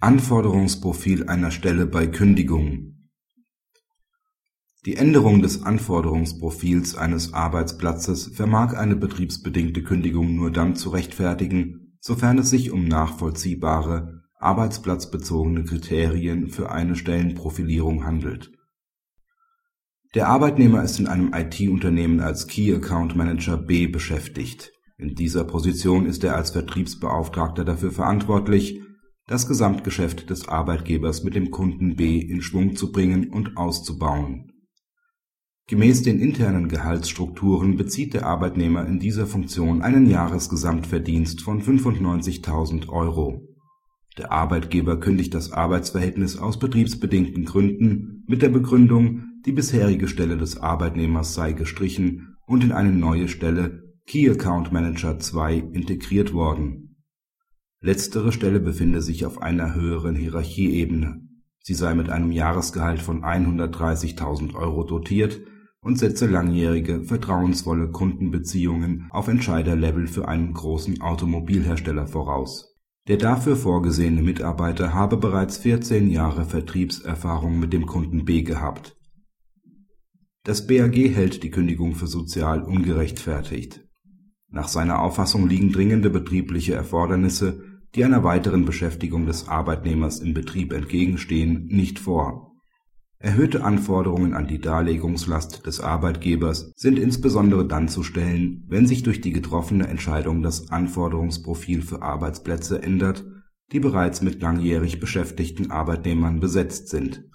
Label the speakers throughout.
Speaker 1: Anforderungsprofil einer Stelle bei Kündigung Die Änderung des Anforderungsprofils eines Arbeitsplatzes vermag eine betriebsbedingte Kündigung nur dann zu rechtfertigen, sofern es sich um nachvollziehbare, arbeitsplatzbezogene Kriterien für eine Stellenprofilierung handelt. Der Arbeitnehmer ist in einem IT-Unternehmen als Key Account Manager B beschäftigt. In dieser Position ist er als Vertriebsbeauftragter dafür verantwortlich das Gesamtgeschäft des Arbeitgebers mit dem Kunden B in Schwung zu bringen und auszubauen. Gemäß den internen Gehaltsstrukturen bezieht der Arbeitnehmer in dieser Funktion einen Jahresgesamtverdienst von 95.000 Euro. Der Arbeitgeber kündigt das Arbeitsverhältnis aus betriebsbedingten Gründen mit der Begründung, die bisherige Stelle des Arbeitnehmers sei gestrichen und in eine neue Stelle Key Account Manager 2 integriert worden Letztere Stelle befinde sich auf einer höheren Hierarchieebene, sie sei mit einem Jahresgehalt von 130.000 Euro dotiert und setze langjährige, vertrauensvolle Kundenbeziehungen auf Entscheiderlevel für einen großen Automobilhersteller voraus. Der dafür vorgesehene Mitarbeiter habe bereits 14 Jahre Vertriebserfahrung mit dem Kunden B gehabt. Das BAG hält die Kündigung für sozial ungerechtfertigt nach seiner Auffassung liegen dringende betriebliche Erfordernisse, die einer weiteren Beschäftigung des Arbeitnehmers im Betrieb entgegenstehen, nicht vor. Erhöhte Anforderungen an die Darlegungslast des Arbeitgebers sind insbesondere dann zu stellen, wenn sich durch die getroffene Entscheidung das Anforderungsprofil für Arbeitsplätze ändert, die bereits mit langjährig beschäftigten Arbeitnehmern besetzt sind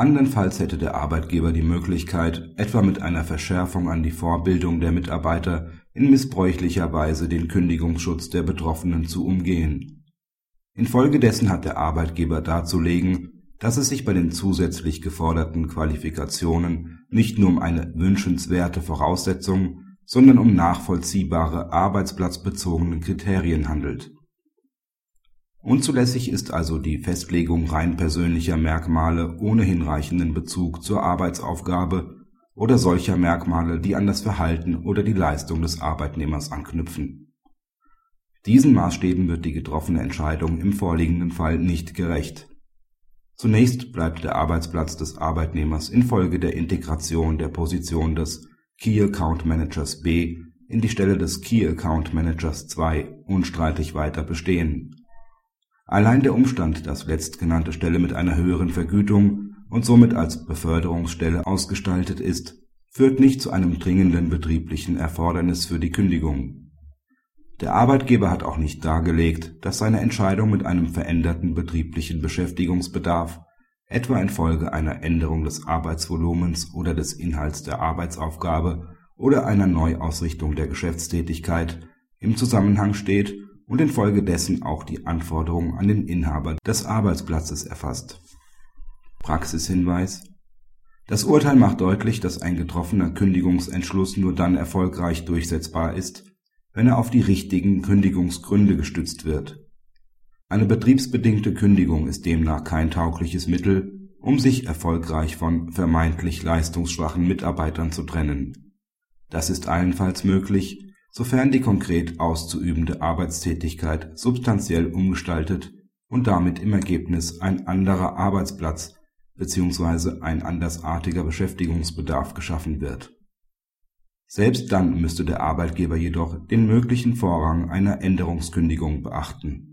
Speaker 1: Andernfalls hätte der Arbeitgeber die Möglichkeit, etwa mit einer Verschärfung an die Vorbildung der Mitarbeiter in missbräuchlicher Weise den Kündigungsschutz der Betroffenen zu umgehen. Infolgedessen hat der Arbeitgeber darzulegen, dass es sich bei den zusätzlich geforderten Qualifikationen nicht nur um eine wünschenswerte Voraussetzung, sondern um nachvollziehbare arbeitsplatzbezogene Kriterien handelt Unzulässig ist also die Festlegung rein persönlicher Merkmale ohne hinreichenden Bezug zur Arbeitsaufgabe oder solcher Merkmale, die an das Verhalten oder die Leistung des Arbeitnehmers anknüpfen. Diesen Maßstäben wird die getroffene Entscheidung im vorliegenden Fall nicht gerecht. Zunächst bleibt der Arbeitsplatz des Arbeitnehmers infolge der Integration der Position des Key Account Managers B in die Stelle des Key Account Managers 2 unstreitig weiter bestehen Allein der Umstand, dass letztgenannte Stelle mit einer höheren Vergütung und somit als Beförderungsstelle ausgestaltet ist, führt nicht zu einem dringenden betrieblichen Erfordernis für die Kündigung. Der Arbeitgeber hat auch nicht dargelegt, dass seine Entscheidung mit einem veränderten betrieblichen Beschäftigungsbedarf, etwa infolge einer Änderung des Arbeitsvolumens oder des Inhalts der Arbeitsaufgabe oder einer Neuausrichtung der Geschäftstätigkeit, im Zusammenhang steht und infolgedessen auch die Anforderungen an den Inhaber des Arbeitsplatzes erfasst. Praxishinweis Das Urteil macht deutlich, dass ein getroffener Kündigungsentschluss nur dann erfolgreich durchsetzbar ist, wenn er auf die richtigen Kündigungsgründe gestützt wird. Eine betriebsbedingte Kündigung ist demnach kein taugliches Mittel, um sich erfolgreich von vermeintlich leistungsschwachen Mitarbeitern zu trennen. Das ist allenfalls möglich sofern die konkret auszuübende Arbeitstätigkeit substanziell umgestaltet und damit im Ergebnis ein anderer Arbeitsplatz bzw. ein andersartiger Beschäftigungsbedarf geschaffen wird. Selbst dann müsste der Arbeitgeber jedoch den möglichen Vorrang einer Änderungskündigung beachten